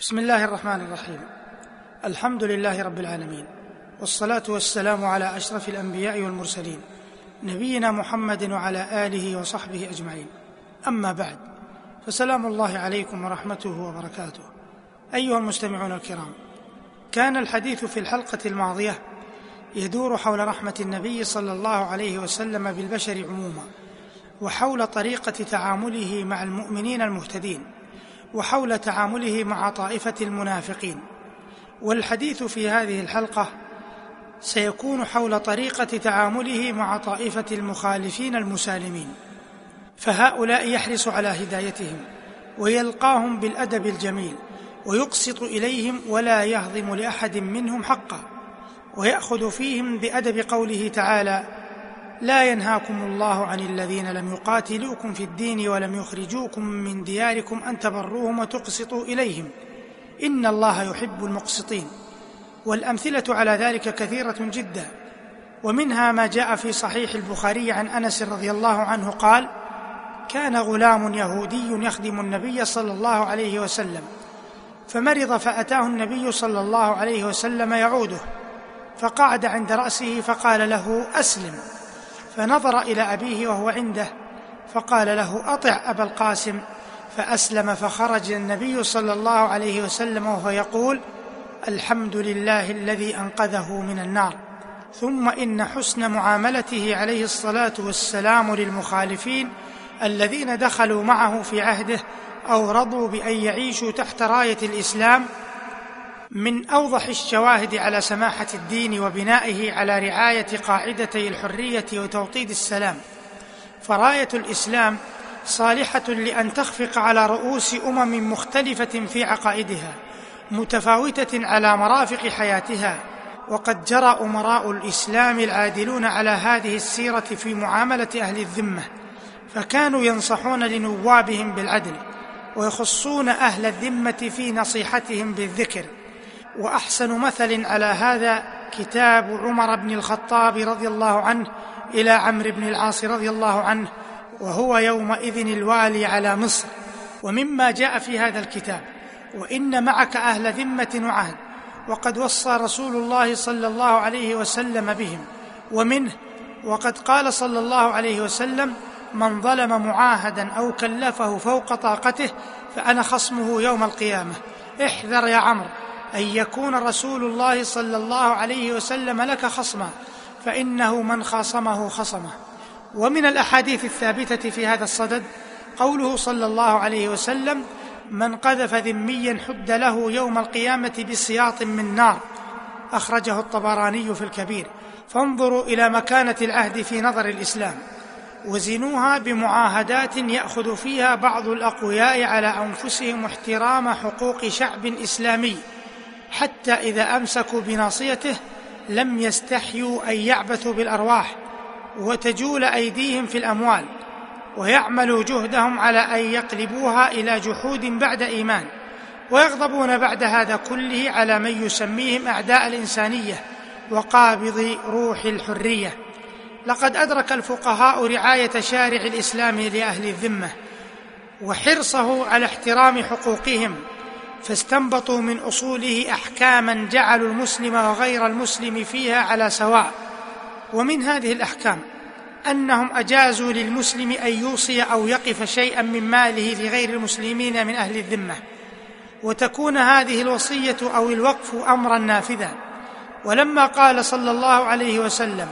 بسم الله الرحمن الرحيم. الحمد لله رب العالمين. والصلاة والسلام على أشرف الأنبياء والمرسلين نبينا محمد وعلى آله وصحبه أجمعين. أما بعد فسلام الله عليكم ورحمته وبركاته. أيها المستمعون الكرام كان الحديث في الحلقة الماضية يدور حول رحمة النبي صلى الله عليه وسلم بالبشر عموما وحول طريقة تعامله مع المؤمنين المهتدين. وحول تعامله مع طائفة المنافقين. والحديث في هذه الحلقة سيكون حول طريقة تعامله مع طائفة المخالفين المسالمين. فهؤلاء يحرص على هدايتهم ويلقاهم بالأدب الجميل ويقسط إليهم ولا يهضم لأحد منهم حقا ويأخذ فيهم بأدب قوله تعالى لا ينهاكم الله عن الذين لم يقاتلوكم في الدين ولم يخرجوكم من دياركم أن تبروهم وتقسطوا إليهم. إن الله يحب المقسطين. والأمثلة على ذلك كثيرة جدا. ومنها ما جاء في صحيح البخاري عن أنس رضي الله عنه قال كان غلام يهودي يخدم النبي صلى الله عليه وسلم فمرض فأتاه النبي صلى الله عليه وسلم يعوده فقعد عند رأسه فقال له أسلم. فنظر إلى أبيه وهو عنده فقال له أطع أبا القاسم. فأسلم فخرج النبي صلى الله عليه وسلم وهو يقول الحمد لله الذي أنقذه من النار. ثم إن حسن معاملته عليه الصلاة والسلام للمخالفين الذين دخلوا معه في عهده أو رضوا بأن يعيشوا تحت راية الإسلام من أوضح الشواهد على سماحة الدين وبنائه على رعاية قاعدتي الحرية وتوطيد السلام. فرايه الإسلام صالحة لأن تخفق على رؤوس أمم مختلفة في عقائدها متفاوتة على مرافق حياتها. وقد جرى أمراء الإسلام العادلون على هذه السيرة في معاملة أهل الذمة فكانوا ينصحون لنوابهم بالعدل ويخصون أهل الذمة في نصيحتهم بالذكر. وأحسن مثل على هذا كتاب عمر بن الخطاب رضي الله عنه إلى عمرو بن العاص رضي الله عنه وهو يومئذ الوالي على مصر. ومما جاء في هذا الكتاب وإن معك أهل ذمة وعهد وقد وصى رسول الله صلى الله عليه وسلم بهم. ومنه وقد قال صلى الله عليه وسلم من ظلم معاهدا أو كلفه فوق طاقته فأنا خصمه يوم القيامة. احذر يا عمرو أن يكون رسول الله صلى الله عليه وسلم لك خصما فإنه من خاصمه خصمه. ومن الأحاديث الثابتة في هذا الصدد قوله صلى الله عليه وسلم من قذف ذميا حد له يوم القيامة بسياط من نار أخرجه الطبراني في الكبير. فانظروا إلى مكانة العهد في نظر الإسلام. وزنوها بمعاهدات يأخذ فيها بعض الأقوياء على أنفسهم احترام حقوق شعب إسلامي. حتى إذا أمسكوا بناصيته لم يستحيوا أن يعبثوا بالأرواح وتجول أيديهم في الأموال ويعملوا جهدهم على أن يقلبوها إلى جحود بعد إيمان ويغضبون بعد هذا كله على من يسميهم أعداء الإنسانية وقابض روح الحرية. لقد أدرك الفقهاء رعاية شارع الإسلام لأهل الذمة وحرصه على احترام حقوقهم فاستنبطوا من أصوله أحكاما جعلوا المسلم وغير المسلم فيها على سواء. ومن هذه الأحكام أنهم أجازوا للمسلم أن يوصي أو يقف شيئا من ماله لغير المسلمين من أهل الذمة. وتكون هذه الوصية أو الوقف أمرا نافذا. ولما قال صلى الله عليه وسلم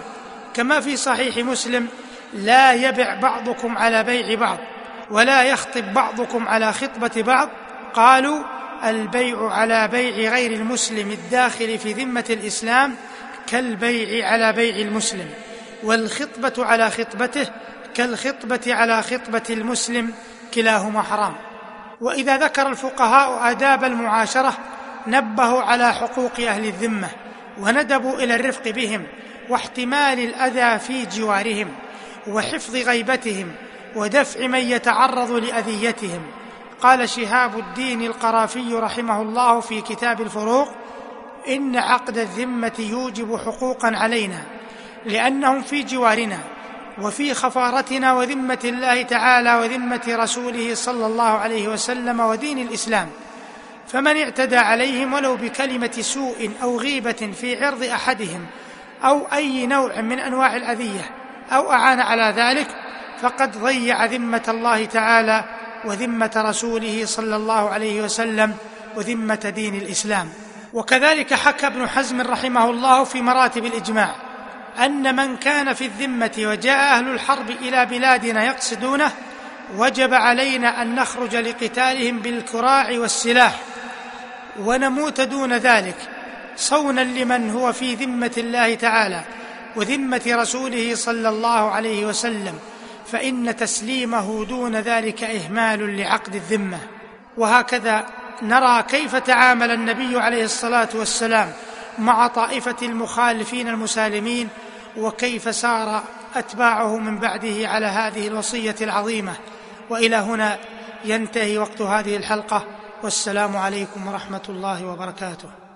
كما في صحيح مسلم لا يبع بعضكم على بيع بعض ولا يخطب بعضكم على خطبة بعض قالوا البيع على بيع غير المسلم الداخل في ذمة الإسلام كالبيع على بيع المسلم والخطبة على خطبته كالخطبة على خطبة المسلم كلاهما حرام. وإذا ذكر الفقهاء آداب المعاشرة نبهوا على حقوق أهل الذمة وندبوا إلى الرفق بهم واحتمال الأذى في جوارهم وحفظ غيبتهم ودفع من يتعرض لأذيتهم. قال شهاب الدين القرافي رحمه الله في كتاب الفروق إن عقد الذمة يوجب حقوقا علينا لأنهم في جوارنا وفي خفارتنا وذمة الله تعالى وذمة رسوله صلى الله عليه وسلم ودين الإسلام. فمن اعتدى عليهم ولو بكلمة سوء أو غيبة في عرض أحدهم أو أي نوع من أنواع الأذية أو أعان على ذلك فقد ضيع ذمة الله تعالى وذمة رسوله صلى الله عليه وسلم وذمة دين الإسلام. وكذلك حكى ابن حزم رحمه الله في مراتب الإجماع أن من كان في الذمة وجاء أهل الحرب إلى بلادنا يقصدونه وجب علينا أن نخرج لقتالهم بالكراع والسلاح. ونموت دون ذلك صونا لمن هو في ذمة الله تعالى وذمة رسوله صلى الله عليه وسلم. فإن تسليمه دون ذلك إهمال لعقد الذمة. وهكذا نرى كيف تعامل النبي عليه الصلاة والسلام مع طائفة المخالفين المسالمين وكيف سار أتباعه من بعده على هذه الوصية العظيمة. وإلى هنا ينتهي وقت هذه الحلقة. والسلام عليكم ورحمة الله وبركاته.